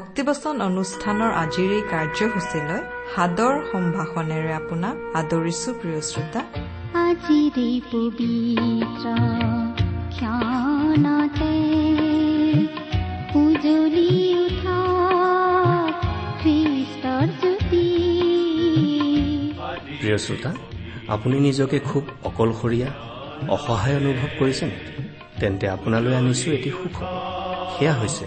ভক্তিবচন অনুষ্ঠানৰ আজিৰ এই কাৰ্যসূচীলৈ সাদৰ সম্ভাষণেৰে আপোনাক আদৰিছো প্ৰিয় শ্ৰোতা। আজিৰে পবিত্ৰ ক্ষণতে উজলি উঠা খ্ৰীষ্টৰ জ্যোতি। প্ৰিয় শ্ৰোতা আপুনি নিজকে খুব অকলশৰীয়া অসহায় অনুভৱ কৰিছে নেকি? তেন্তে আপোনালৈ আনিছো এটি সুখবৰ সেয়া হৈছে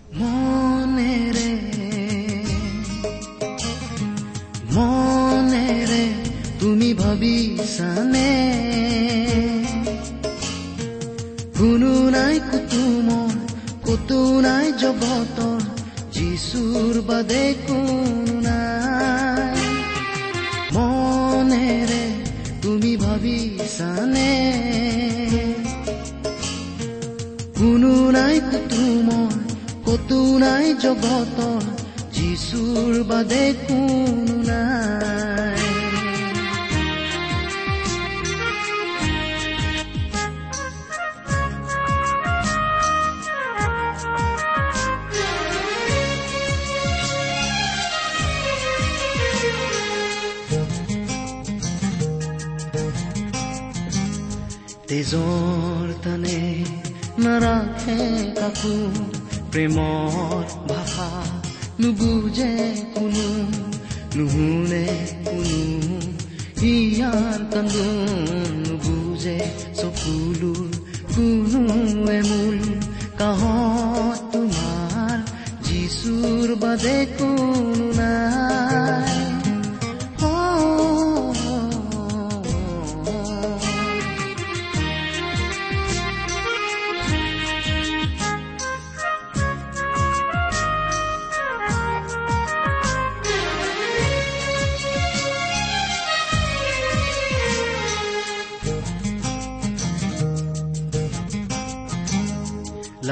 মনেৰে মনেৰে তুমি ভাবিছানে? কোনো নাই কুতুমৰ কতো নাই জগতৰ যিচুৰ বাদে কোনো নাই। মনেৰে তুমি ভাবিছানে? কোনো নাই কুতুমৰ কতো নাই জগতৰ যিচুৰ বাদে কোনো নাই। তেজৰ তানে নাৰাখে কাকো। প্ৰেমৰ ভাষা নুবুজে কোনো নুশুনে কোনো। ইয়াৰ কান্দোন নুবুজে চকুলোৰ কোনো এমূল। কাহত তোমাৰ যিচুৰ বাদে কোনো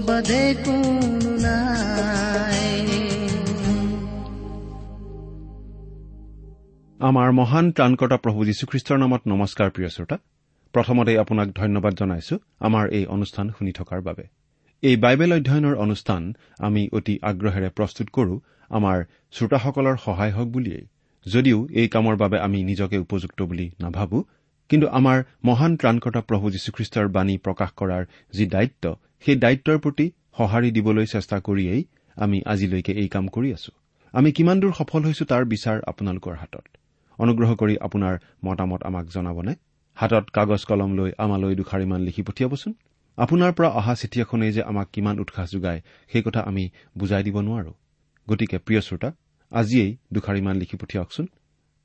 বাদে কোনো নাই। আমাৰ মহান ত্ৰাণকৰ্তা প্ৰভু যীশুখ্ৰীষ্টৰ নামত নমস্কাৰ প্ৰিয় শ্ৰোতা। প্ৰথমতে আপোনাক ধন্যবাদ জনাইছো আমাৰ এই অনুষ্ঠান শুনি থকাৰ বাবে। এই বাইবেল অধ্যয়নৰ অনুষ্ঠান আমি অতি আগ্ৰহেৰে প্ৰস্তুত কৰো আমাৰ শ্ৰোতাসকলৰ সহায় হওক বুলিয়েই। যদিও এই কামৰ বাবে আমি নিজকে উপযুক্ত বুলি নাভাবো কিন্তু আমাৰ মহান ত্ৰাণকৰ্তা প্ৰভু যীশুখ্ৰীষ্টৰ বাণী প্ৰকাশ কৰাৰ যি দায়িত্ব সেই দায়িত্বৰ প্ৰতি সঁহাৰি দিবলৈ চেষ্টা কৰিয়েই আমি আজিলৈকে এই কাম কৰি আছো। আমি কিমান দূৰ সফল হৈছো তাৰ বিচাৰ আপোনালোকৰ হাতত। অনুগ্ৰহ কৰি আপোনাৰ মতামত আমাক জনাবনে? হাতত কাগজ কলম লৈ আমালৈ দুষাৰিমান লিখি পঠিয়াবচোন। আপোনাৰ পৰা অহা চিঠি এখনেই যে আমাক কিমান উৎসাহ যোগায় সেই কথা আমি বুজাই দিব নোৱাৰো। গতিকে প্ৰিয় শ্ৰোতা আজিয়েই দুষাৰিমান লিখি পঠিয়াওকচোন।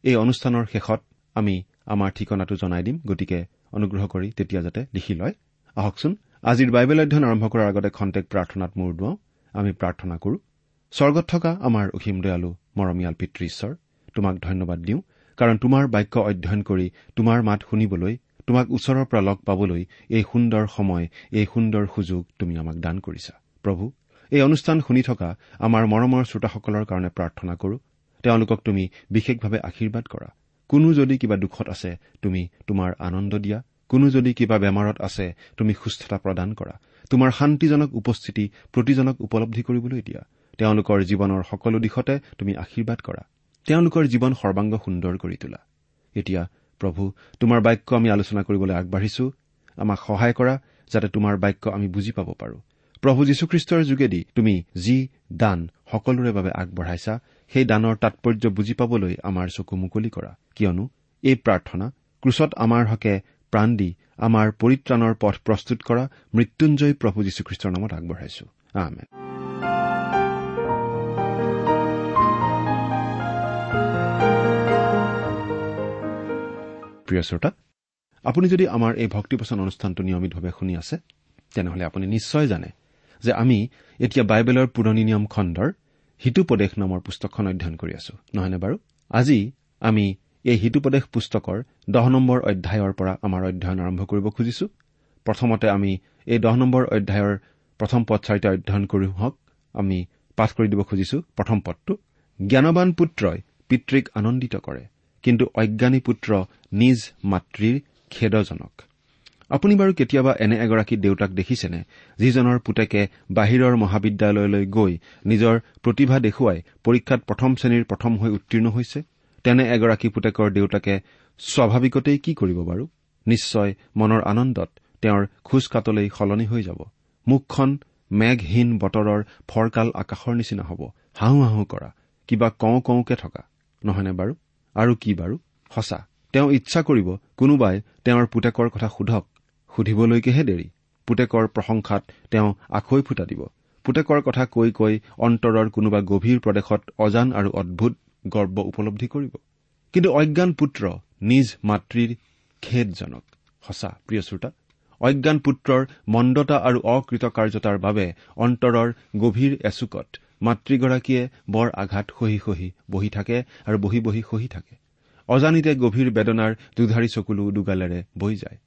এই অনুষ্ঠানৰ শেষত আমি আমাৰ ঠিকনাটো জনাই দিম। গতিকে অনুগ্ৰহ কৰি তেতিয়া যাতে লিখি লয়। আহকচোন। আজিৰ বাইবেল অধ্যয়ন আৰম্ভ কৰাৰ আগতে খন্তেক প্ৰাৰ্থনাত মূৰ দুৱাওঁ। আমি প্ৰাৰ্থনা কৰো স্বৰ্গত থকা আমাৰ অসীম দয়ালু মৰমীয়াল পিতৃ ঈশ্বৰ তোমাক ধন্যবাদ দিওঁ কাৰণ তোমাৰ বাক্য অধ্যয়ন কৰি তোমাৰ মাত শুনিবলৈ তোমাক ওচৰৰ পৰা লগ পাবলৈ এই সুন্দৰ সময় এই সুন্দৰ সুযোগ তুমি আমাক দান কৰিছা। প্ৰভু এই অনুষ্ঠান শুনি থকা আমাৰ মৰমৰ শ্ৰোতাসকলৰ কাৰণে প্ৰাৰ্থনা কৰো। তেওঁলোকক তুমি বিশেষভাৱে আশীৰ্বাদ কৰা। কোনো যদি কিবা দুখত আছে তুমি তোমাৰ আনন্দ দিয়া। কোনো যদি কিবা বেমাৰত আছে তুমি সুস্থতা প্ৰদান কৰা। তোমাৰ শান্তিজনক উপস্থিতি প্ৰতিজনক উপলব্ধি কৰিবলৈ দিয়া। তেওঁলোকৰ জীৱনৰ সকলো দিশতে তুমি আশীৰ্বাদ কৰা। তেওঁলোকৰ জীৱন সৰ্বাংগ সুন্দৰ কৰি তোলা। এতিয়া প্ৰভু তোমাৰ বাক্য আমি আলোচনা কৰিবলৈ আগবাঢ়িছো। আমাক সহায় কৰা যাতে তোমাৰ বাক্য আমি বুজি পাব পাৰো। প্ৰভু যীশুখ্ৰীষ্টৰ যোগেদি তুমি যি দান সকলোৰে বাবে আগবঢ়াইছা সেই দানৰ তাৎপৰ্য বুজি পাবলৈ আমাৰ চকু মুকলি কৰা। কিয়নো এই প্ৰাৰ্থনা ক্ৰুচত আমাৰ হকে প্ৰাণ দি আমাৰ পৰিত্ৰাণৰ পথ প্ৰস্তুত কৰা মৃত্যুঞ্জয় প্ৰভু যীশুখ্ৰীষ্টৰ নামত আগবঢ়াইছো। প্ৰিয় শ্ৰোতা আপুনি যদি আমাৰ এই ভক্তিপচন অনুষ্ঠানটো নিয়মিতভাৱে শুনি আছে তেনেহলে আপুনি নিশ্চয় জানে যে আমি এতিয়া বাইবেলৰ পুৰণি নিয়ম খণ্ডৰ হিতুপদেশ নামৰ পুস্তকখন অধ্যয়ন কৰি আছো। নহয়নে বাৰু? আজি আমি এই হিতুপদেশ পুস্তকৰ দহ নম্বৰ অধ্যায়ৰ পৰা আমাৰ অধ্যয়ন আৰম্ভ কৰিব খুজিছো। প্ৰথমতে আমি এই দহ নম্বৰ অধ্যায়ৰ প্ৰথম পদ চাৰিটা অধ্যয়ন কৰি হওক আমি পাঠ কৰি দিব খুজিছো। প্ৰথম পদটো জ্ঞানবান পুত্ৰই পিতৃক আনন্দিত কৰে কিন্তু অজ্ঞানী পুত্ৰ নিজ মাতৃৰ খেদজনক। আপুনি বাৰু কেতিয়াবা এনে এগৰাকী দেউতাক দেখিছেনে যিজনৰ পুতেকে বাহিৰৰ মহাবিদ্যালয়লৈ গৈ নিজৰ প্ৰতিভা দেখুৱাই পৰীক্ষাত প্ৰথম শ্ৰেণীৰ প্ৰথম হৈ উত্তীৰ্ণ হৈছে? তেনে এগৰাকী পুতেকৰ দেউতাকে স্বাভাৱিকতেই কি কৰিব বাৰু? নিশ্চয় মনৰ আনন্দত তেওঁৰ খোজকাতলৈ সলনি হৈ যাব। মুখখন মেঘহীন বতৰৰ ফৰকাল আকাশৰ নিচিনা হ'ব। হাঁহো হাঁহো কৰা। কিবা কওঁ কওঁকে থকা। নহয়নে বাৰু? আৰু কি বাৰু? সঁচা তেওঁ ইচ্ছা কৰিব কোনোবাই তেওঁৰ পুতেকৰ কথা সোধক। সুধিবলৈকেহে দেৰি। পুতেকৰ প্ৰশংসাত তেওঁ আখৈ ফুটা দিব। পুতেকৰ কথা কৈ কৈ অন্তৰৰ কোনোবা গভীৰ প্ৰদেশত অজান আৰু অদ্ভুত গৰ্ব উপলব্ধি কৰিব। কিন্তু অজ্ঞান পুত্ৰ নিজ মাতৃৰ খেদজনক। সঁচা প্ৰিয় শ্ৰোতা অজ্ঞান পুত্ৰৰ মন্দতা আৰু অকৃতকাৰ্যতাৰ বাবে অন্তৰৰ গভীৰ এচুকত মাতৃগৰাকীয়ে বৰ আঘাত সহি সহি বহি থাকে আৰু বহি বহি সহি থাকে। অজানিতে গভীৰ বেদনাৰ দুধাৰী চকুলো দুগালেৰে বৈ যায়।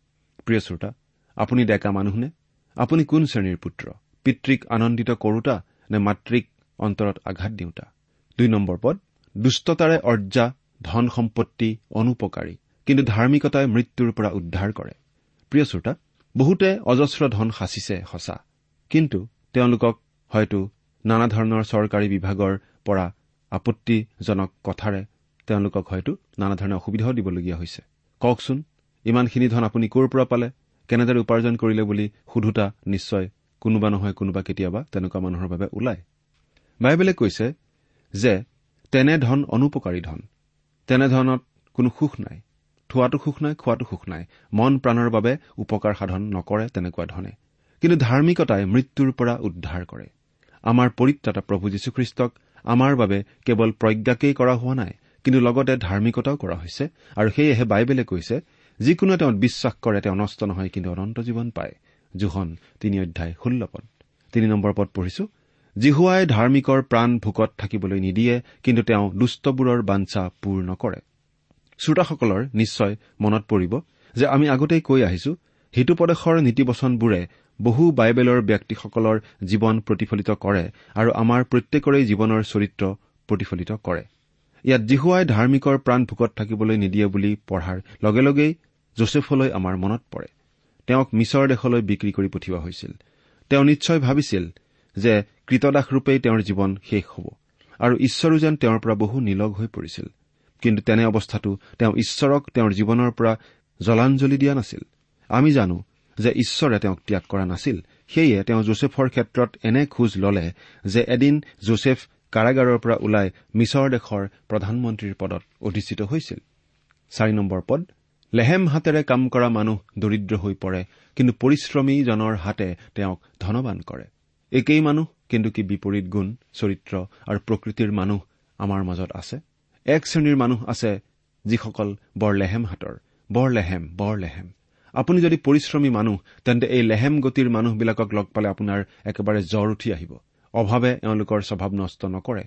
প্ৰিয় শ্ৰোতা আপুনি ডেকা মানুহনে? আপুনি কোন শ্ৰেণীৰ পুত্ৰ? পিতৃক আনন্দিত কৰোতা নে মাতৃক অন্তৰত আঘাত দিওঁতা? দুই নম্বৰ পদ দুষ্টতাৰে অৰ্জা ধন সম্পত্তি অনুপকাৰী কিন্তু ধাৰ্মিকতাই মৃত্যুৰ পৰা উদ্ধাৰ কৰে। প্ৰিয় শ্ৰোতা বহুতে অজস্ৰ ধন সাঁচিছে সঁচা। কিন্তু তেওঁলোকক হয়তো নানা ধৰণৰ চৰকাৰী বিভাগৰ পৰা আপত্তিজনক কথাৰে তেওঁলোকক হয়তো নানা ধৰণে অসুবিধাও দিবলগীয়া হৈছে। কওকচোন ইমানখিনি ধন আপুনি ক'ৰ পৰা পালে? কেনেদৰে উপাৰ্জন কৰিলে বুলি সোধোতা নিশ্চয় কোনোবা নহয় কোনোবা কেতিয়াবা তেনেকুৱা মানুহৰ বাবে ওলায়। বাইবেলে কৈছে যে তেনে ধন অনুপকাৰী ধন। তেনেধৰণত কোনো সুখ নাই। থোৱাটো সুখ নাই খোৱাটো সুখ নাই। মন প্ৰাণৰ বাবে উপকাৰ সাধন নকৰে তেনেকুৱা ধনে। কিন্তু ধাৰ্মিকতাই মৃত্যুৰ পৰা উদ্ধাৰ কৰে। আমাৰ পৰিত্ৰাতা প্ৰভু যীশুখ্ৰীষ্টক আমাৰ বাবে কেৱল প্ৰজ্ঞাকেই কৰা হোৱা নাই কিন্তু লগতে ধাৰ্মিকতাও কৰা হৈছে। আৰু সেয়েহে বাইবেলে কৈছে যিকোনোৱে তেওঁত বিশ্বাস কৰে তেওঁ নষ্ট নহয় কিন্তু অনন্ত জীৱন পায়। জোহন তিনি অধ্যায় ষোল্ল পদ। তিনি নম্বৰ পদ পঢ়িছো। জিহুৱাই ধাৰ্মিকৰ প্ৰাণ ভোকত থাকিবলৈ নিদিয়ে কিন্তু তেওঁ দুষ্টবোৰৰ বাঞ্ছা পূৰ নকৰে শ্ৰোতাসকলৰ নিশ্চয় মনত পৰিব যে আমি আগতেই কৈ আহিছো হিতুপদেশৰ নীতিবচনবোৰে বহু বাইবেলৰ ব্যক্তিসকলৰ জীৱন প্ৰতিফলিত কৰে আৰু আমাৰ প্ৰত্যেকৰে জীৱনৰ চৰিত্ৰ প্ৰতিফলিত কৰে। ইয়াত জিহুৱাই ধাৰ্মিকৰ প্ৰাণ ভোকত থাকিবলৈ নিদিয়ে বুলি পঢ়াৰ লগে লগেই যোচেফলৈ আমাৰ মনত পৰে। তেওঁক মিছৰ দেশলৈ বিক্ৰী কৰি পঠিওৱা হৈছিল। তেওঁ নিশ্চয় ভাবিছিল যে কৃতদাসৰূপেই তেওঁৰ জীৱন শেষ হ'ব। আৰু ঈশ্বৰো যেন তেওঁৰ পৰা বহু নিলগ হৈ পৰিছিল। কিন্তু তেনে অৱস্থাতো তেওঁ ঈশ্বৰক তেওঁৰ জীৱনৰ পৰা জলাঞ্জলি দিয়া নাছিল। আমি জানো যে ঈশ্বৰে তেওঁক ত্যাগ কৰা নাছিল। সেয়ে তেওঁ যোচেফৰ ক্ষেত্ৰত এনে খোজ ললে যে এদিন যোচেফ কাৰাগাৰৰ পৰা ওলাই মিছৰ দেশৰ প্ৰধানমন্ত্ৰীৰ পদত অধিষ্ঠিত হৈছিল। চাৰি নম্বৰ পদ লেহেম হাতেৰে কাম কৰা মানুহ দৰিদ্ৰ হৈ পৰে কিন্তু পৰিশ্ৰমীজনৰ হাতে তেওঁক ধনবান কৰে। একেই মানুহ কিন্তু কি বিপৰীত গুণ চৰিত্ৰ আৰু প্ৰকৃতিৰ মানুহ আমাৰ মাজত আছে? এক শ্ৰেণীৰ মানুহ আছে যিসকল বৰ লেহেম হাতৰ। বৰ লেহেম বৰ লেহেম আপুনি যদি পৰিশ্ৰমী মানুহ তেন্তে এই লেহেম গতিৰ মানুহবিলাকক লগ পালে আপোনাৰ একেবাৰে জ্বৰ উঠি আহিব। অভাৱে এওঁলোকৰ স্বভাৱ নষ্ট নকৰে।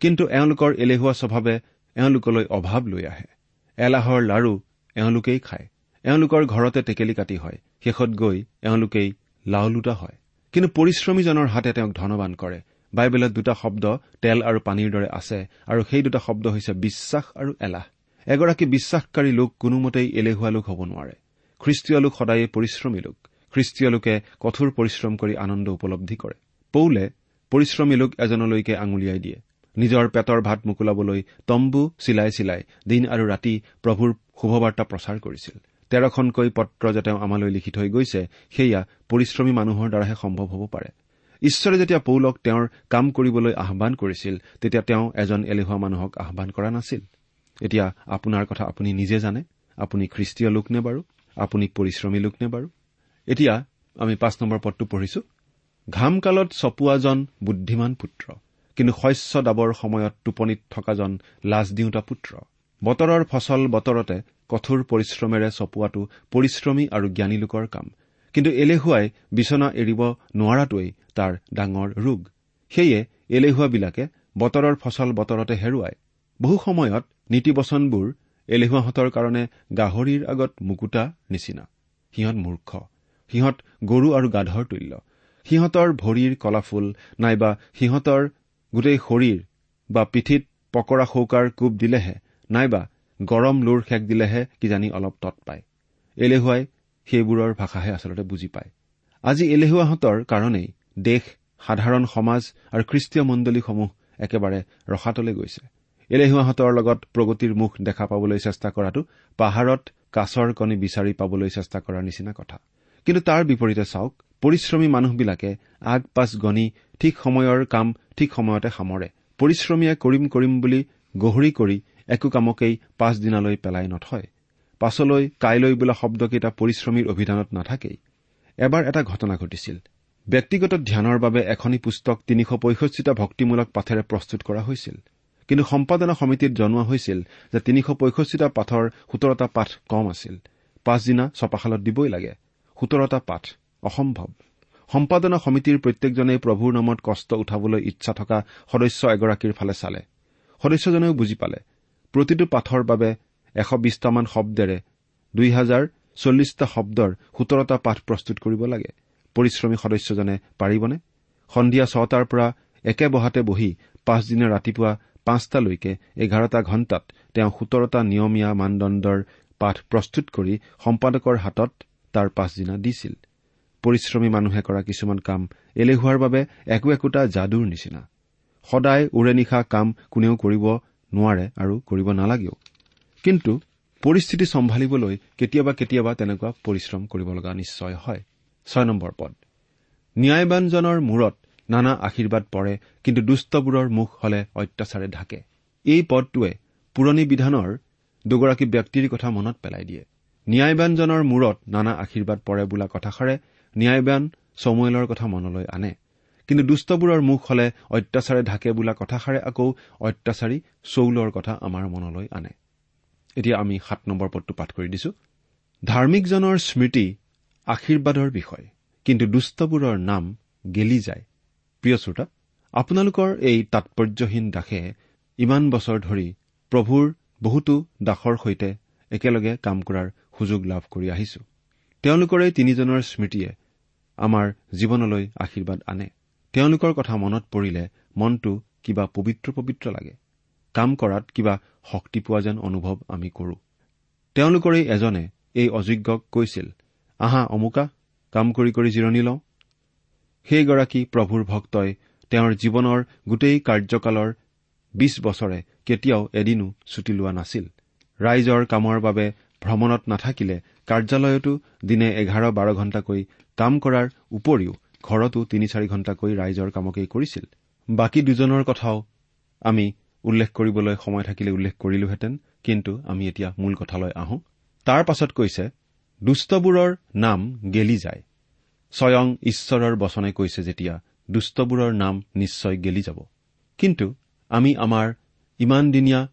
কিন্তু এওঁলোকৰ এলেহুৱা স্বভাৱে এওঁলোকলৈ অভাৱ লৈ আহে। এলাহৰ লাৰু এওঁলোকেই খায়। এওঁলোকৰ ঘৰতে টেকেলি কাটি হয়। শেষত গৈ এওঁলোকেই লাওলোটা হয়। কিন্তু পৰিশ্ৰমীজনৰ হাতে তেওঁক ধনবান কৰে। বাইবেলত দুটা শব্দ তেল আৰু পানীৰ দৰে আছে আৰু সেই দুটা শব্দ হৈছে বিশ্বাস আৰু এলাহ। এগৰাকী বিশ্বাসকাৰী লোক কোনোমতেই এলেহুৱা লোক হ'ব নোৱাৰে। খ্ৰীষ্টীয় লোক সদায়ে পৰিশ্ৰমী লোক। খ্ৰীষ্টীয় লোকে কঠোৰ পৰিশ্ৰম কৰি আনন্দ উপলব্ধি কৰে। পৌলে পৰিশ্ৰমী লোক এজনলৈকে আঙুলিয়াই দিয়ে। নিজৰ পেটৰ ভাত মোকোলাবলৈ তম্বু চিলাই চিলাই দিন আৰু ৰাতি প্ৰভুৰ শুভবাৰ্তা প্ৰচাৰ কৰিছিল। তেৰখনকৈ পত্ৰ যে তেওঁ আমালৈ লিখি থৈ গৈছে সেয়া পৰিশ্ৰমী মানুহৰ দ্বাৰাহে সম্ভৱ হ'ব পাৰে। ঈশ্বৰে যেতিয়া পৌলক তেওঁৰ কাম কৰিবলৈ আহান কৰিছিল তেতিয়া তেওঁ এজন এলেহুৱা মানুহক আহান কৰা নাছিল। এতিয়া আপোনাৰ কথা আপুনি নিজে জানে? আপুনি খ্ৰীষ্টীয় লোক নে বাৰু? আপুনি পৰিশ্ৰমী লোক নে বাৰু? এতিয়া আমি পাঁচ নম্বৰ পদটো পঢ়িছো। ঘামকালত চপোৱাজন বুদ্ধিমান পুত্ৰ কিন্তু শস্য দাবৰ সময়ত টোপনিত থকাজন লাজ দিওঁতা পুত্ৰ। বতৰৰ ফচল বতৰতে কঠোৰ পৰিশ্ৰমেৰে চপোৱাটো পৰিশ্ৰমী আৰু জ্ঞানী লোকৰ কাম। কিন্তু এলেহুৱাই বিচনা এৰিব নোৱাৰাটোৱেই তাৰ ডাঙৰ ৰোগ। সেয়ে এলেহুৱাবিলাকে বতৰৰ ফচল বতৰতে হেৰুৱায়। বহু সময়ত নীতিবচনবোৰ এলেহুৱাহঁতৰ কাৰণে গাহৰিৰ আগত মুকুতা নিচিনা। সিহঁত মূৰ্খ। সিহঁত গৰু আৰু গাধৰ তুল্য। সিহঁতৰ ভৰিৰ কলাফুল নাইবা সিহঁতৰ গোটেই শৰীৰ বা পিঠিত পকৰা শৌকাৰ কোব দিলেহে নাইবা গৰম লোৰ সেক দিলেহে কিজানি অলপ তৎ পায়। এলেহুৱাই সেইবোৰৰ ভাষাহে আচলতে বুজি পায়। আজি এলেহুৱাহঁতৰ কাৰণেই দেশ সাধাৰণ সমাজ আৰু খ্ৰীষ্টীয় মণ্ডলীসমূহ একেবাৰে ৰসাতলৈ গৈছে। এলেহুৱাহঁতৰ লগত প্ৰগতিৰ মুখ দেখা পাবলৈ চেষ্টা কৰাটো পাহাৰত কাছৰ কণী বিচাৰি পাবলৈ চেষ্টা কৰাৰ নিচিনা কথা। কিন্তু তাৰ বিপৰীতে চাওক পৰিশ্ৰমী মানুহবিলাকে আগ পাছ গণি ঠিক সময়ৰ কাম ঠিক সময়তে সামৰে। পৰিশ্ৰমীয়ে কৰিম কৰিম বুলি গহৰি কৰি একো কামকেই পাছদিনালৈ পেলাই নথয়। পাছলৈ কাইলৈ বোলা শব্দকেইটা পৰিশ্ৰমীৰ অভিধানত নাথাকেই। এবাৰ এটা ঘটনা ঘটিছিল। ব্যক্তিগত ধ্যানৰ বাবে এখনি পুস্তক তিনিশ পঁয়ষষ্ঠিটা ভক্তিমূলক পাঠেৰে প্ৰস্তুত কৰা হৈছিল। কিন্তু সম্পাদনা সমিতিত জনোৱা হৈছিল যে তিনিশ পঁয়ষষ্ঠিটা পাঠৰ সোতৰটা পাঠ কম আছিল। পাছদিনা ছপাশালত দিবই লাগে। সোতৰটা পাঠ অসম্ভৱ। সম্পাদনা সমিতিৰ প্ৰত্যেকজনেই প্ৰভুৰ নামত কষ্ট উঠাবলৈ ইচ্ছা থকা সদস্য এগৰাকীৰ ফালে চালে। সদস্যজনেও বুজি পালে। প্ৰতিটো পাঠৰ বাবে এশ বিশটামান শব্দেৰে দুই হাজাৰ চল্লিছটা শব্দৰ সোতৰটা পাঠ প্ৰস্তুত কৰিব লাগে। পৰিশ্ৰমী সদস্যজনে পাৰিবনে? সন্ধিয়া ছটাৰ পৰা একে বহাতে বহি পাঁচদিনা ৰাতিপুৱা পাঁচটালৈকে এঘাৰটা ঘণ্টাত তেওঁ সোতৰটা নিয়মীয়া মানদণ্ডৰ পাঠ প্ৰস্তুত কৰি সম্পাদকৰ হাতত তাৰ পাছদিনা দিছিল। পৰিশ্ৰমী মানুহে কৰা কিছুমান কাম এলেহুৱাৰ বাবে একো একোটা যাদুৰ নিচিনা। সদায় ওৰে নিশা কাম কোনেও কৰিব নোৱাৰে আৰু কৰিব নালাগেও। কিন্তু পৰিস্থিতি চম্ভালিবলৈ কেতিয়াবা কেতিয়াবা তেনেকুৱা পৰিশ্ৰম কৰিব লগা নিশ্চয় হয়। ছয় নম্বৰ পদ। ন্যায়বানজনৰ মূৰত নানা আশীৰ্বাদ পৰে কিন্তু দুষ্টবোৰৰ মুখ হলে অত্যাচাৰে ঢাকে। এই পদটোৱে পুৰণি বিধানৰ দুগৰাকী ব্যক্তিৰ কথা মনত পেলাই দিয়ে। ন্যায়বানজনৰ মূৰত নানা আশীৰ্বাদ পৰে বোলা কথাষাৰে ন্যায়বান চমুৱেলৰ কথা মনলৈ আনে। কিন্তু দুষ্টবোৰৰ মুখ হলে অত্যাচাৰে ঢাকে বোলা কথাষাৰে আকৌ অত্যাচাৰী চৌলৰ কথা আমাৰ মনলৈ আনে। এতিয়া আমি সাত নম্বৰ পদটো পাঠ কৰি দিছো। ধাৰ্মিকজনৰ স্মৃতি আশীৰ্বাদৰ বিষয় কিন্তু দুষ্টবোৰৰ নাম গেলি যায়। প্ৰিয় শ্ৰোতা আপোনালোকৰ এই তাৎপৰ্যহীন দাসে ইমান বছৰ ধৰি প্ৰভুৰ বহুতো দাসৰ সৈতে একেলগে কাম কৰাৰ সুযোগ লাভ কৰি আহিছো। তেওঁলোকৰ এই তিনিজনৰ স্মৃতিয়ে আমাৰ জীৱনলৈ আশীৰ্বাদ আনে। তেওঁলোকৰ কথা মনত পৰিলে মনটো কিবা পবিত্ৰ পবিত্ৰ লাগে। কাম কৰাত কিবা শক্তি পোৱা যেন অনুভৱ আমি কৰো। তেওঁলোকৰেই এজনে এই অযোগ্যক কৈছিল আহা অমুকা কাম কৰি কৰি জিৰণি লওঁ। সেইগৰাকী প্ৰভুৰ ভক্তই তেওঁৰ জীৱনৰ গোটেই কাৰ্যকালৰ বিছ বছৰে কেতিয়াও এদিনো ছুটি লোৱা নাছিল। ৰাইজৰ কামৰ বাবে ভ্ৰমণত নাথাকিলে কাৰ্যালয়তো দিনে এঘাৰ বাৰ ঘণ্টাকৈ কাম কৰাৰ উপৰিও ঘৰতো তিনি চাৰি ঘণ্টাকৈ ৰাইজৰ কামকেই কৰিছিল। বাকী দুজনৰ কথাও আমি উল্লেখ কৰিবলৈ সময় থাকিলে উল্লেখ কৰিলোহেঁতেন কিন্তু আমি এতিয়া মূল কথালৈ আহো। তাৰ পাছত কৈছে দুষ্টবোৰৰ নাম গেলি যায়। স্বয়ং ঈশ্বৰৰ বচনে কৈছে যেতিয়া দুষ্টবোৰৰ নাম নিশ্চয় গেলি যাব। কিন্তু আমি আমাৰ ইমানদিনীয়া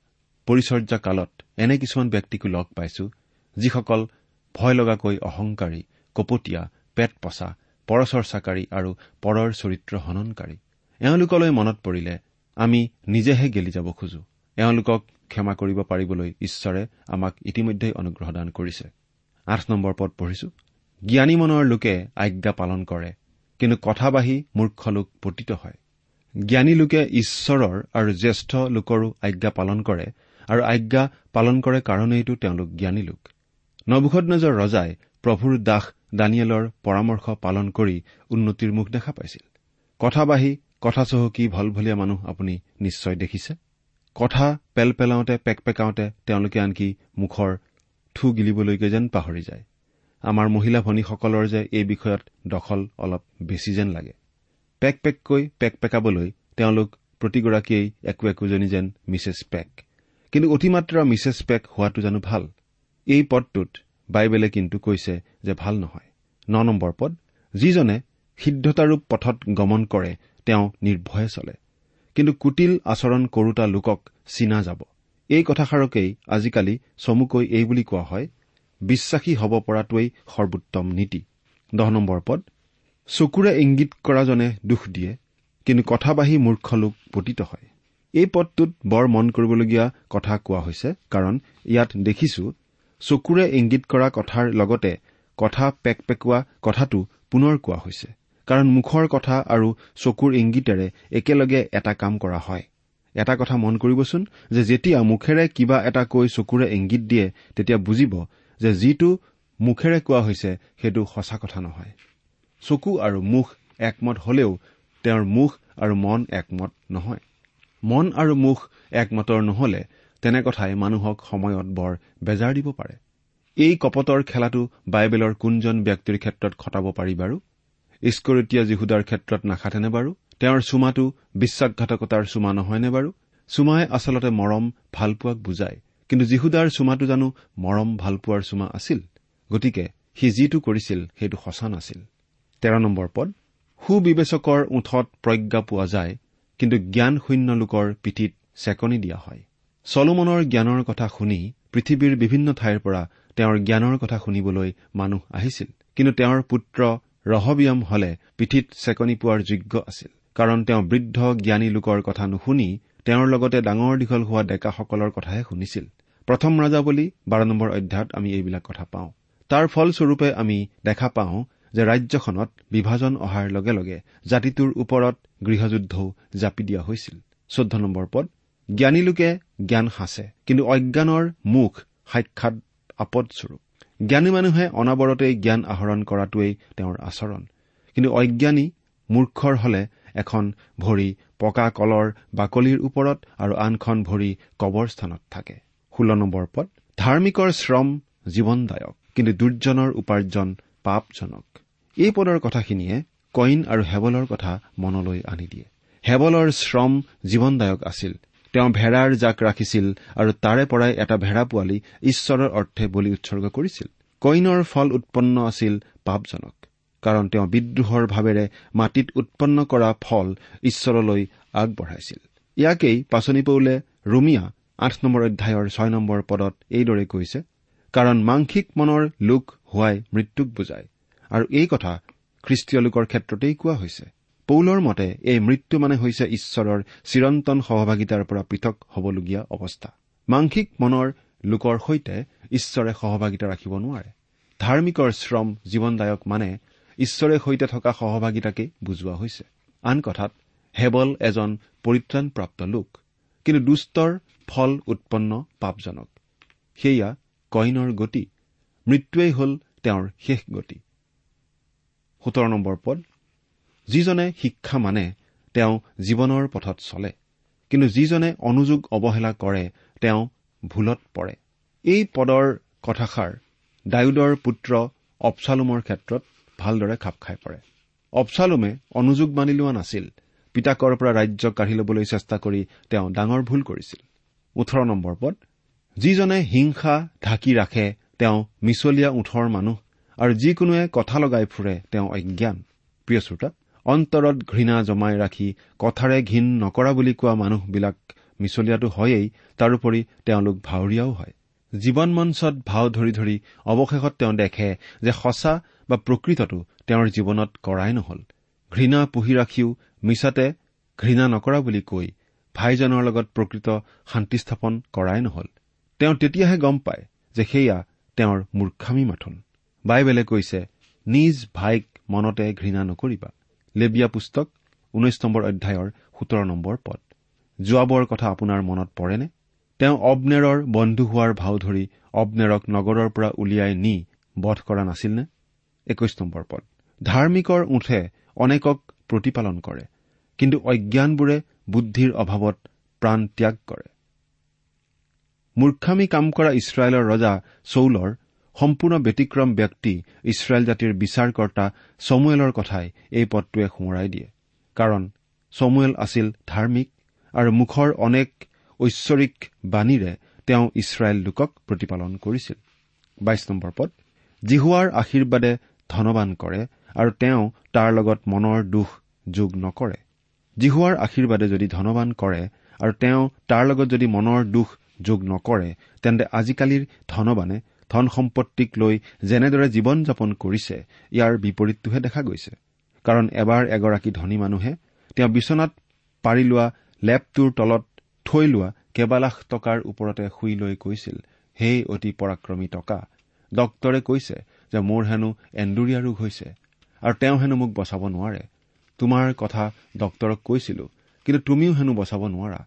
পৰিচৰ্যা কালত এনে কিছুমান ব্যক্তিকো লগ পাইছো যিসকল ভয় লগাকৈ অহংকাৰী কপটীয়া পেট পচা পৰচৰ্চাকাৰী আৰু পৰৰ চৰিত্ৰ হননকাৰী। এওঁলোকলৈ মনত পৰিলে আমি নিজেহে গেলি যাব খোজো। এওঁলোকক ক্ষমা কৰিব পাৰিবলৈ ঈশ্বৰে আমাক ইতিমধ্যে অনুগ্ৰহ দান কৰিছে। আঠ নম্বৰ পদ পঢ়িছো। জ্ঞানী মনৰ লোকে আজ্ঞা পালন কৰে কিন্তু কথাবাহী মূৰ্খ লোক পতিত হয়। জ্ঞানী লোকে ঈশ্বৰৰ আৰু জ্যেষ্ঠ লোকৰো আজ্ঞা পালন কৰে আৰু আজ্ঞা পালন কৰে কাৰণেইটো তেওঁলোক জ্ঞানী লোক। নবুখত ৰজাই প্ৰভুৰ দাস দানিয়েলৰ পৰামৰ্শ পালন কৰি উন্নতিৰ মুখ দেখা পাইছিল। কথাবাহী কথা চহকী ভলভলীয়া মানুহ আপুনি নিশ্চয় দেখিছে। কথা পেল পেলাওঁতে পেক পেকাওঁতে তেওঁলোকে আনকি মুখৰ থু গিলিবলৈকে যেন পাহৰি যায়। আমাৰ মহিলা ভনীসকলৰ যে এই বিষয়ত দখল অলপ বেছি যেন লাগে। পেক পেককৈ পেক পেকাবলৈ তেওঁলোক প্ৰতিগৰাকীয়েই একো একোজনী যেন মিছেছ পেক। কিন্তু অতিমাত্ৰা মিছেছ পেক হোৱাটো জানো ভাল? এই পদটোত বাইবেলে কিন্তু কৈছে যে ভাল নহয়। ন নম্বৰ পদ যিজনে সিদ্ধতাৰূপ পথত গমন কৰে তেওঁ নিৰ্ভয়ে চলে। কিন্তু কুটিল আচৰণ কৰোতা লোকক চিনা যাব। এই কথাষাৰকেই আজিকালি চমুকৈ এই বুলি কোৱা হয় বিশ্বাসী হ'ব পৰাটোৱেই সৰ্বোত্তম নীতি। দহ নম্বৰ পদ চকুৰে ইংগিত কৰাজনে দুখ দিয়ে কিন্তু কথাবাহী মূৰ্খ লোক পতিত হয়। এই পদটোত বৰ মন কৰিবলগীয়া কথা কোৱা হৈছে কাৰণ ইয়াত দেখিছো চকুৰে ইংগিত কৰা কথাৰ লগতে কথা পেক পেকোৱা কথাটো পুনৰ কোৱা হৈছে। কাৰণ মুখৰ কথা আৰু চকুৰ ইংগিতেৰে একেলগে এটা কাম কৰা হয়। এটা কথা মন কৰিবচোন যে যেতিয়া মুখেৰে কিবা এটা কৈ চকুৰে ইংগিত দিয়ে তেতিয়া বুজিব যে যিটো মুখেৰে কোৱা হৈছে সেইটো সঁচা কথা নহয়। চকু আৰু মুখ একমত হলেও তেওঁৰ মুখ আৰু মন একমত নহয়। মন আৰু মুখ একমতৰ নহলে তেনে কথাই মানুহক সময়ত বৰ বেজাৰ দিব পাৰে। এই কপটৰ খেলাটো বাইবেলৰ কোনজন ব্যক্তিৰ ক্ষেত্ৰত খটাব পাৰি বাৰু? ইস্কৰতীয়া যীহুদাৰ ক্ষেত্ৰত নাখাটেনে বাৰু? তেওঁৰ চুমাটো বিশ্বাসঘাতকতাৰ চুমা নহয়নে বাৰু? চুমাই আচলতে মৰম ভালপোৱাক বুজায় কিন্তু যীহুদাৰ চুমাটো জানো মৰম ভালপোৱাৰ চুমা আছিল? গতিকে সি যিটো কৰিছিল সেইটো সঁচা নাছিল। তেৰ নম্বৰ পদ সুবিবেচকৰ ওঠত প্ৰজ্ঞা পোৱা যায় কিন্তু জ্ঞান শূন্য লোকৰ পিঠিত চেকনি দিয়া হয়। চলোমনৰ জ্ঞানৰ কথা শুনি পৃথিৱীৰ বিভিন্ন ঠাইৰ পৰা তেওঁৰ জ্ঞানৰ কথা শুনিবলৈ মানুহ আহিছিল। কিন্তু তেওঁৰ পুত্ৰ ৰহবিয়াম হলে পিঠিত চেকনি পোৱাৰ যোগ্য আছিল। কাৰণ তেওঁ বৃদ্ধ জ্ঞানী লোকৰ কথা নুশুনি তেওঁৰ লগতে ডাঙৰ দীঘল হোৱা ডেকাসকলৰ কথাহে শুনিছিল। প্ৰথম ৰাজাৱলী বাৰ নম্বৰ অধ্যায়ত আমি এইবিলাক কথা পাওঁ। তাৰ ফলস্বৰূপে আমি দেখা পাওঁ যে ৰাজ্যখনত বিভাজন অহাৰ লগে লগে জাতিটোৰ ওপৰত গৃহযুদ্ধও জাপি দিয়া হৈছিল। চৈধ্য নম্বৰ পদ। জ্ঞানী লোকে জ্ঞান সাঁচে কিন্তু অজ্ঞানৰ মুখ সাক্ষাৎ আপদস্বৰূপ। জ্ঞানী মানুহে অনাবৰতেই জ্ঞান আহৰণ কৰাটোৱেই তেওঁৰ আচৰণ। কিন্তু অজ্ঞানী মূৰ্খৰ হলে এখন ভৰি পকা কলৰ বাকলিৰ ওপৰত আৰু আনখন ভৰি কবৰ স্থানত থাকে। ষোল্ল নম্বৰ পদ ধাৰ্মিকৰ শ্ৰম জীৱনদায়ক কিন্তু দুৰ্জনৰ উপাৰ্জন পাপজনক। এই পদৰ কথাখিনিয়ে কইন আৰু হেবলৰ কথা মনলৈ আনি দিয়ে। হেবলৰ শ্ৰম জীৱনদায়ক আছিল। তেওঁ ভেড়াৰ জাক ৰাখিছিল আৰু তাৰে পৰাই এটা ভেড়া পোৱালি ঈশ্বৰৰ অৰ্থে বলি উৎসৰ্গ কৰিছিল। কইনৰ ফল উৎপন্ন আছিল পাপজনক কাৰণ তেওঁ বিদ্ৰোহৰ ভাৱেৰে মাটিত উৎপন্ন কৰা ফল ঈশ্বৰলৈ আগবঢ়াইছিল। ইয়াকেই পাচনি পৌলে ৰুমিয়া আঠ নম্বৰ অধ্যায়ৰ ছয় নম্বৰ পদত এইদৰে কৈছে কাৰণ মাংসিক মনৰ লোক হোৱাই মৃত্যুক বুজায়। আৰু এই কথা খ্ৰীষ্টীয় লোকৰ ক্ষেত্ৰতেই কোৱা হৈছে। পৌলৰ মতে এই মৃত্যু মানে হৈছে ঈশ্বৰৰ চিৰন্তন সহভাগিতাৰ পৰা পৃথক হ'বলগীয়া অৱস্থা। মাংসিক মনৰ লোকৰ সৈতে ঈশ্বৰে সহভাগিতা ৰাখিব নোৱাৰে। ধাৰ্মিকৰ শ্ৰম জীৱনদায়ক মানে ঈশ্বৰে সৈতে থকা সহভাগিতাকে বুজোৱা হৈছে। আন কথাত হেবল এজন পৰিত্ৰাণপ্ৰাপ্ত লোক কিন্তু দুষ্টৰ ফল উৎপন্ন পাপজনক। সেয়া কইনৰ গতি মৃত্যুৱেই হ'ল তেওঁৰ শেষ গতি। সোতৰ নম্বৰ পদ। যিজনে শিক্ষা মানে তেওঁ জীৱনৰ পথত চলে। কিন্তু যিজনে অনুযোগ অৱহেলা কৰে তেওঁ ভুলত পৰে। এই পদৰ কথাষাৰ ডায়ুদৰ পুত্ৰ অপচালোমৰ ক্ষেত্ৰত ভালদৰে খাপ খাই পৰে। অপচালোমে অনুযোগ মানি লোৱা নাছিল। পিতাকৰ পৰা ৰাজ্য কাঢ়ি ল'বলৈ চেষ্টা কৰি তেওঁ ডাঙৰ ভুল কৰিছিল। ওঠৰ নম্বৰ পদ যিজনে হিংসা ঢাকি ৰাখে তেওঁ মিছলীয়া ওঠৰ মানুহ আৰু যিকোনোৱে কথা লগাই ফুৰে তেওঁ অজ্ঞান। প্ৰিয় শ্ৰোতা অন্তৰত ঘৃণা জমাই ৰাখি কথাৰে ঘীন নকৰা বুলি কোৱা মানুহবিলাক মিছলীয়াটো হয়েই তাৰোপৰি তেওঁলোক ভাৱৰীয়াও হয়। জীৱন মঞ্চত ভাও ধৰি ধৰি অৱশেষত তেওঁ দেখে যে সঁচা বা প্ৰকৃতটো তেওঁৰ জীৱনত কৰাই নহল। ঘৃণা পুহি ৰাখিও মিছাতে ঘৃণা নকৰা বুলি কৈ ভাইজনৰ লগত প্ৰকৃত শান্তি স্থাপন কৰাই নহল। তেওঁ তেতিয়াহে গম পায় যে সেয়া তেওঁৰ মূৰ্খামী মাথোন। বাইবেলে কৈছে নিজ ভাইক মনতে ঘৃণা নকৰিবা। লেবিয়া পুস্তক ঊনৈশ নম্বৰ অধ্যায়ৰ সোতৰ নম্বৰ পদ। যোৱাবৰ কথা আপোনাৰ মনত পৰেনে? তেওঁ অবনেৰৰ বন্ধু হোৱাৰ ভাও ধৰি অবনেৰক নগৰৰ পৰা উলিয়াই নি বধ কৰা নাছিল নে একৈশ নম্বৰ পদ। ধাৰ্মিকৰ উঠে অনেকক প্ৰতিপালন কৰে কিন্তু অজ্ঞানবোৰে বুদ্ধিৰ অভাৱত প্ৰাণ ত্যাগ কৰে। মূৰ্খামি কাম কৰা ইছৰাইলৰ ৰজা চৌলৰ সম্পূৰ্ণ ব্যতিক্ৰম ব্যক্তি ইছৰাইল জাতিৰ বিচাৰকৰ্তা চমুৱেলৰ কথাই এই পদটোৱে সোঁৱৰাই দিয়ে। কাৰণ চমুৱেল আছিল ধাৰ্মিক আৰু মুখৰ অনেক ঐশ্বৰিক বাণীৰে তেওঁ ইছৰাইল লোকক প্ৰতিপালন কৰিছিল। পদ জিহুৱাৰ আশীৰ্বাদে ধনবান কৰে আৰু তেওঁ তাৰ লগত মনৰ দুখ যোগ নকৰে। জিহুৱাৰ আশীৰ্বাদে যদি ধনবান কৰে আৰু তেওঁ তাৰ লগত যদি মনৰ দুখ যোগ নকৰে তেন্তে আজিকালিৰ ধনবানে ধন সম্পত্তিক লৈ যেনেদৰে জীৱন যাপন কৰিছে ইয়াৰ বিপৰীতটোহে দেখা গৈছে। কাৰণ এবাৰ এগৰাকী ধনী মানুহে তেওঁ বিচনাত পাৰি লোৱা লেপটোৰ তলত থৈ লোৱা কেইবালাখ টকাৰ ওপৰতে শুই লৈ কৈছিল হে অতি পৰাক্ৰমী টকা ডক্তৰে কৈছে যে মোৰ হেনো এন্দুৰীয়া ৰোগ হৈছে আৰু তেওঁ হেনো মোক বচাব নোৱাৰে। তোমাৰ কথা ডক্তৰক কৈছিলো কিন্তু তুমিও হেনো বচাব নোৱাৰা।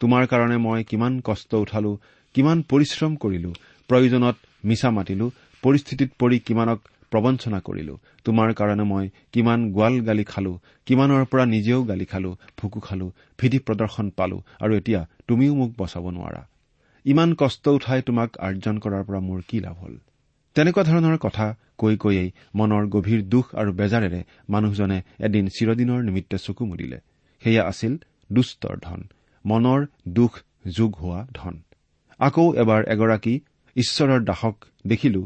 তোমাৰ কাৰণে মই কিমান কষ্ট উঠালো কিমান পৰিশ্ৰম কৰিলো প্ৰয়োজনত মিছা মাতিলো পৰিস্থিতিত পৰি কিমানক প্ৰবঞ্চনা কৰিলো তোমাৰ কাৰণে মই কিমান গোৱাল গালি খালো কিমানৰ পৰা নিজেও গালি খালো ভুকু খালো ভিধি প্ৰদৰ্শন পালো আৰু এতিয়া তুমিও মোক বচাব নোৱাৰা। ইমান কষ্ট উঠাই তোমাক আৰ্জন কৰাৰ পৰা মোৰ কি লাভ হল? তেনেকুৱা ধৰণৰ কথা কৈ কৈয়েই মনৰ গভীৰ দুখ আৰু বেজাৰেৰে মানুহজনে এদিন চিৰদিনৰ নিমিত্তে চকু মুদিলে। সেয়া আছিল দুষ্টৰ ধন মনৰ দুখ যোগ হোৱা ধন। আকৌ এবাৰ এগৰাকী ঈশ্বৰৰ দাসক দেখিলো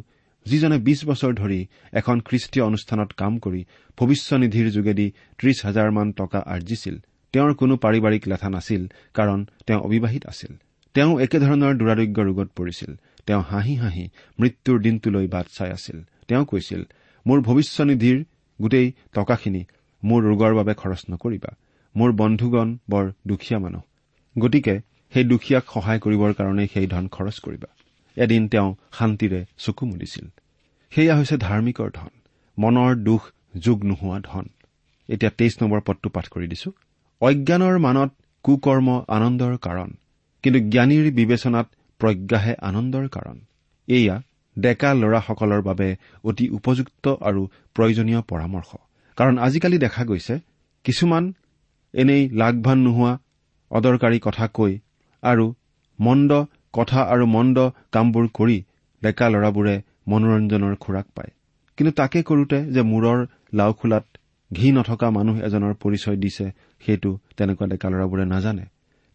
যিজনে বিছ বছৰ ধৰি এখন খ্ৰীষ্টীয় অনুষ্ঠানত কাম কৰি ভৱিষ্যনিধিৰ যোগেদি ত্ৰিশ হাজাৰমান টকা আৰ্জিছিল। তেওঁৰ কোনো পাৰিবাৰিক লেঠা নাছিল কাৰণ তেওঁ অবিবাহিত আছিল। তেওঁ একেধৰণৰ দুৰাৰোগ্য ৰোগত পৰিছিল। তেওঁ হাঁহি হাঁহি মৃত্যুৰ দিনটোলৈ বাট চাই আছিল। তেওঁ কৈছিল মোৰ ভৱিষ্যনিধিৰ গোটেই টকাখিনি মোৰ ৰোগৰ বাবে খৰচ নকৰিবা। মোৰ বন্ধুগণ বৰ দুখীয়া মানুহ। গতিকে সেই দুখীয়াক সহায় কৰিবৰ কাৰণে সেই ধন খৰচ কৰিবা। এদিন তেওঁ শান্তিৰে চকু মুদিছিল। সেয়া হৈছে ধাৰ্মিকৰ ধন। মনৰ দুখ যোগ নোহোৱা ধন। এতিয়া তেইছ নম্বৰ পদটো পাঠ কৰি দিছো। অজ্ঞানৰ মানত কুকৰ্ম আনন্দৰ কাৰণ। কিন্তু জ্ঞানীৰ বিবেচনাত প্ৰজ্ঞাহে আনন্দৰ কাৰণ। এয়া ডেকা ল'ৰাসকলৰ বাবে অতি উপযুক্ত আৰু প্ৰয়োজনীয় পৰামৰ্শ। কাৰণ আজিকালি দেখা গৈছে কিছুমান এনেই লাভৱান নোহোৱা অদৰকাৰী কথা কৈ আৰু মন্দ কথা আৰু মন্দ কামবোৰ কৰি ডেকা ল'ৰাবোৰে মনোৰঞ্জনৰ খোৰাক পায়। কিন্তু তাকে কৰোতে যে মূৰৰ লাওখোলাত ঘি নথকা মানুহ এজনৰ পৰিচয় দিছে সেইটো তেনেকুৱা ডেকা ল'ৰাবোৰে নাজানে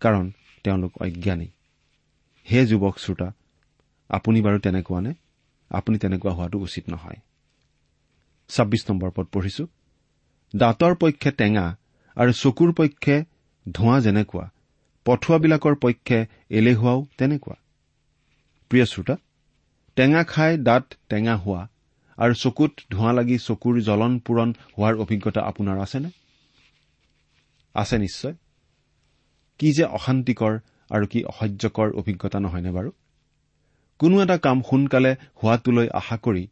কাৰণ তেওঁলোক অজ্ঞানী। হে যুৱক শ্ৰোতা আপুনি বাৰু তেনেকুৱা নে? আপুনি তেনেকুৱা হোৱাটো উচিত নহয়। ছাব্বিছ নম্বৰ পদ পঢ়িছো। দাঁতৰ পক্ষে টেঙা আৰু চকুৰ পক্ষে ধোঁৱা যেনেকুৱা পঠুৱাবিলাকৰ পক্ষে এলেহুৱাও তেনেকুৱা। প্ৰিয় শ্ৰোতা টেঙা খাই দাঁত টেঙা হোৱা আৰু চকুত ধোঁৱা লাগি চকুৰ জ্বলন পূৰণ হোৱাৰ অভিজ্ঞতা আপোনাৰ আছেনে? আছে নিশ্চয়। কি যে অশান্তিকৰ আৰু কি অসহ্যকৰ অভিজ্ঞতা নহয়নে বাৰু? কোনো এটা কাম সোনকালে হোৱাটোলৈ আশা কৰি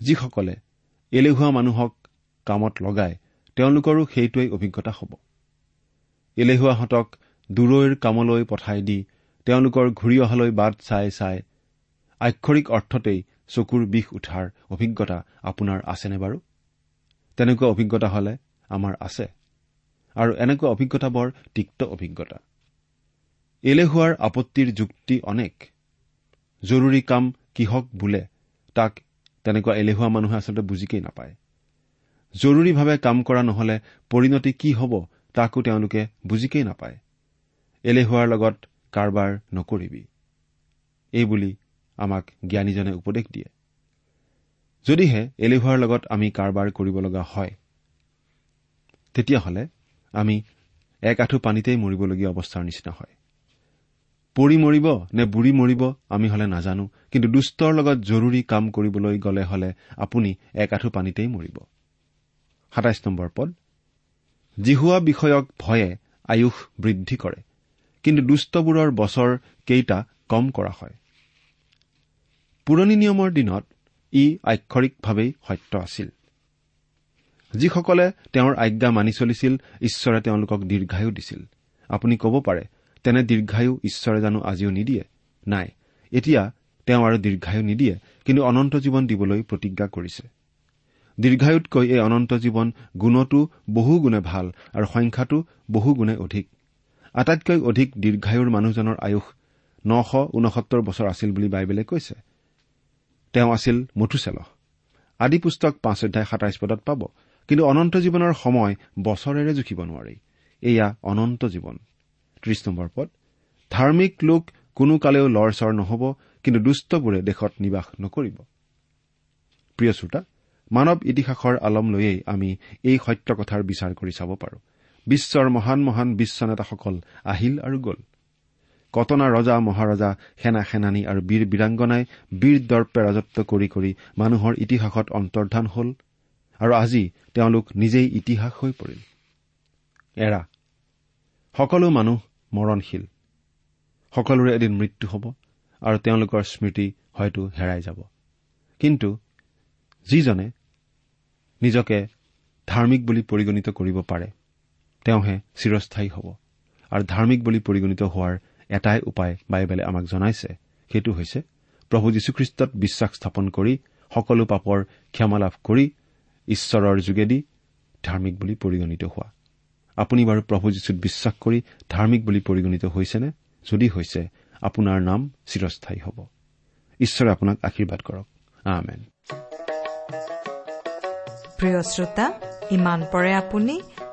যিসকলে এলেহুৱা মানুহক কামত লগায় তেওঁলোকৰো সেইটোৱেই অভিজ্ঞতা হ'ব। এলেহুৱাহঁতক দূৰৈৰ কামলৈ পঠাই দি তেওঁলোকৰ ঘূৰি অহালৈ বাট চাই চাই আক্ষৰিক অৰ্থতেই চকুৰ বিষ উঠাৰ অভিজ্ঞতা আপোনাৰ আছেনে বাৰু? তেনেকুৱা অভিজ্ঞতা হলে আমাৰ আছে। আৰু এনেকুৱা অভিজ্ঞতা বৰ তিক্ত অভিজ্ঞতা। এলেহুৱাৰ আপত্তিৰ যুক্তি অনেক। জৰুৰী কাম কিহক বোলে তাক তেনেকুৱা এলেহুৱা মানুহে আচলতে বুজিকেই নাপায়। জৰুৰীভাৱে কাম কৰা নহলে পৰিণতি কি হ'ব তাকো তেওঁলোকে বুজিকেই নাপায়। এলেহুৱাৰ লগত কাৰবাৰ নকৰিবি। এইবুলি আমাক জ্ঞানীজনে উপদেশ দিয়ে। যদিহে এলেহুৱাৰ লগত আমি কাৰবাৰ কৰিব লগা হয় তেতিয়াহ'লে আমি এক আঁঠু পানীতেই মৰিবলগীয়া অৱস্থাৰ নিচিনা হয়। পৰি মৰিব নে বুঢ়ী মৰিব আমি হলে নাজানো কিন্তু দুষ্টৰ লগত জৰুৰী কাম কৰিবলৈ গলে হলে আপুনি এক আঁঠু পানীতেই মৰিব। সাতাইছ নম্বৰ পদ। জিহুৱা বিষয়ক ভয়ে আয়ুস বৃদ্ধি কৰে। কিন্তু দুষ্টবোৰৰ বছৰ কেইটা কম কৰা হয়। পুৰণি নিয়মৰ দিনত ই আক্ষৰিকভাৱেই সত্য আছিল। যিসকলে তেওঁৰ আজ্ঞা মানি চলিছিল ঈশ্বৰে তেওঁলোকক দীৰ্ঘায়ু দিছিল। আপুনি ক'ব পাৰে তেনে দীৰ্ঘায়ু ঈশ্বৰে জানো আজিও নিদিয়ে? নাই। এতিয়া তেওঁ আৰু দীৰ্ঘায়ু নিদিয়ে কিন্তু অনন্ত জীৱন দিবলৈ প্ৰতিজ্ঞা কৰিছে। দীৰ্ঘায়ুতকৈ এই অনন্ত জীৱন গুণতো বহু গুণে ভাল আৰু সংখ্যাটো বহু গুণে অধিক। আটাইতকৈ অধিক দীৰ্ঘায়ুৰ মানুহজনৰ আয়ুস নশ ঊনসত্তৰ বছৰ আছিল বুলি বাইবেলে কৈছে। তেওঁ আছিল মধুচেলহ আদি পুস্তক পাঁচ অধ্যায় সাতাইছ পদত পাব। কিন্তু অনন্ত জীৱনৰ সময় বছৰেৰে জুখিব নোৱাৰি। এয়া অনন্ত জীৱন। ত্ৰিশ নম্বৰ পদ। ধাৰ্মিক লোক কোনো কালেও লৰ চৰ নহ'ব কিন্তু দুষ্টবোৰে দেশত নিবাস নকৰিব। প্ৰিয় শ্ৰোতা মানৱ ইতিহাসৰ আলম লৈয়েই আমি এই সত্য কথাৰ বিচাৰ কৰি চাব পাৰোঁ। বিশ্বৰ মহান মহান বিশ্ব নেতাসকল আহিল আৰু গ'ল। কটনা ৰজা মহাৰজা সেনা সেনানী আৰু বীৰ বীৰাংগনাই বীৰ দৰ্পে ৰাজত্ব কৰি কৰি মানুহৰ ইতিহাসত অন্তৰ্ধান হ'ল আৰু আজি তেওঁলোক নিজেই ইতিহাস হৈ পৰিল। এৰা সকলো মানুহ মৰণশীল। সকলোৰে এদিন মৃত্যু হ'ব আৰু তেওঁলোকৰ স্মৃতি হয়তো হেৰাই যাব। কিন্তু যিজনে নিজকে ধাৰ্মিক বুলি পৰিগণিত কৰিব পাৰে তেওঁহে চিৰস্থায়ী হ'ব। আৰু ধাৰ্মিক বুলি পৰিগণিত হোৱাৰ এটাই উপায় বাইবেলে আমাক জনাইছে সেইটো হৈছে প্ৰভু যীশুখ্ৰীষ্টত বিশ্বাস স্থাপন কৰি সকলো পাপৰ ক্ষমা লাভ কৰি ঈশ্বৰৰ যোগেদি ধাৰ্মিক বুলি পৰিগণিত হোৱা। আপুনি বাৰু প্ৰভু যীশুত বিশ্বাস কৰি ধাৰ্মিক বুলি পৰিগণিত হৈছেনে? যদি হৈছে আপোনাৰ নাম চিৰস্থায়ী হ'ব। ঈশ্বৰে আপোনাক আশীৰ্বাদ কৰক। প্ৰিয় শ্ৰোতা ইমান পৰে আপুনি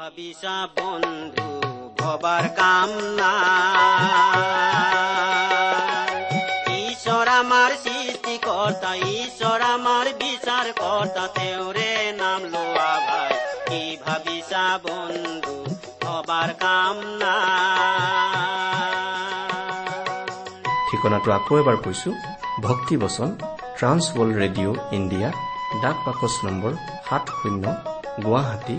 ভাবিছা বন্ধু ভবাৰ কাম নাই ঈশ্বৰ আমাৰ সৃষ্টিকৰ্তা ঈশ্বৰ আমাৰ বিচাৰ কৰ্তা তেওঁৰে নাম লোৱা ভাই। কি ভাবিছা বন্ধু ভবাৰ কাম নাই ঠিকনাটো আকৌ এবাৰ কৈছো ভক্তিবচন ট্ৰান্স ৱৰ্ল্ড ৰেডিঅ' ইণ্ডিয়া ডাক বাকচ নম্বৰ সাত শূন্য গুৱাহাটী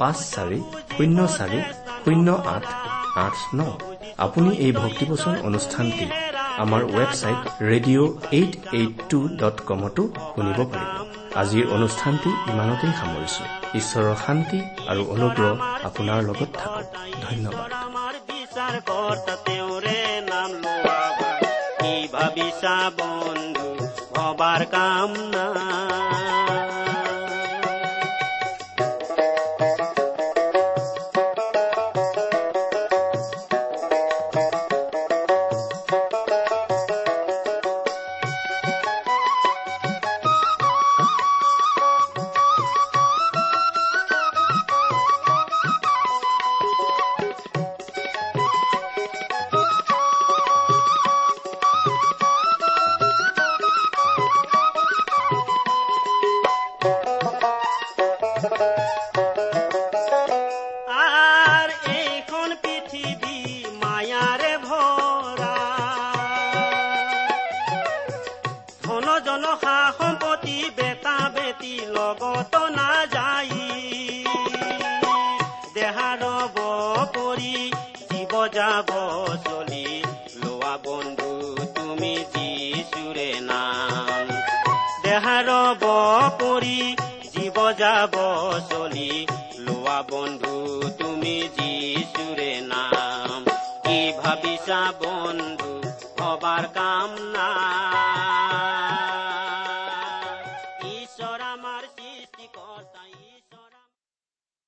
পাঁচ চাৰি শূন্য চাৰি শূন্য আঠ আঠ ন। আপুনি এই ভক্তিবচন অনুষ্ঠানটি আমাৰ website radio' eight eight two dot কমতো শুনিব পাৰিব। আজিৰ অনুষ্ঠানটি ইমানতেই সামৰিছো। ঈশ্বৰৰ শান্তি আৰু অনুগ্ৰহ আপোনাৰ লগত থাকক। ধন্যবাদ। ভাবিছা বন্ধু? ভবাৰ কাম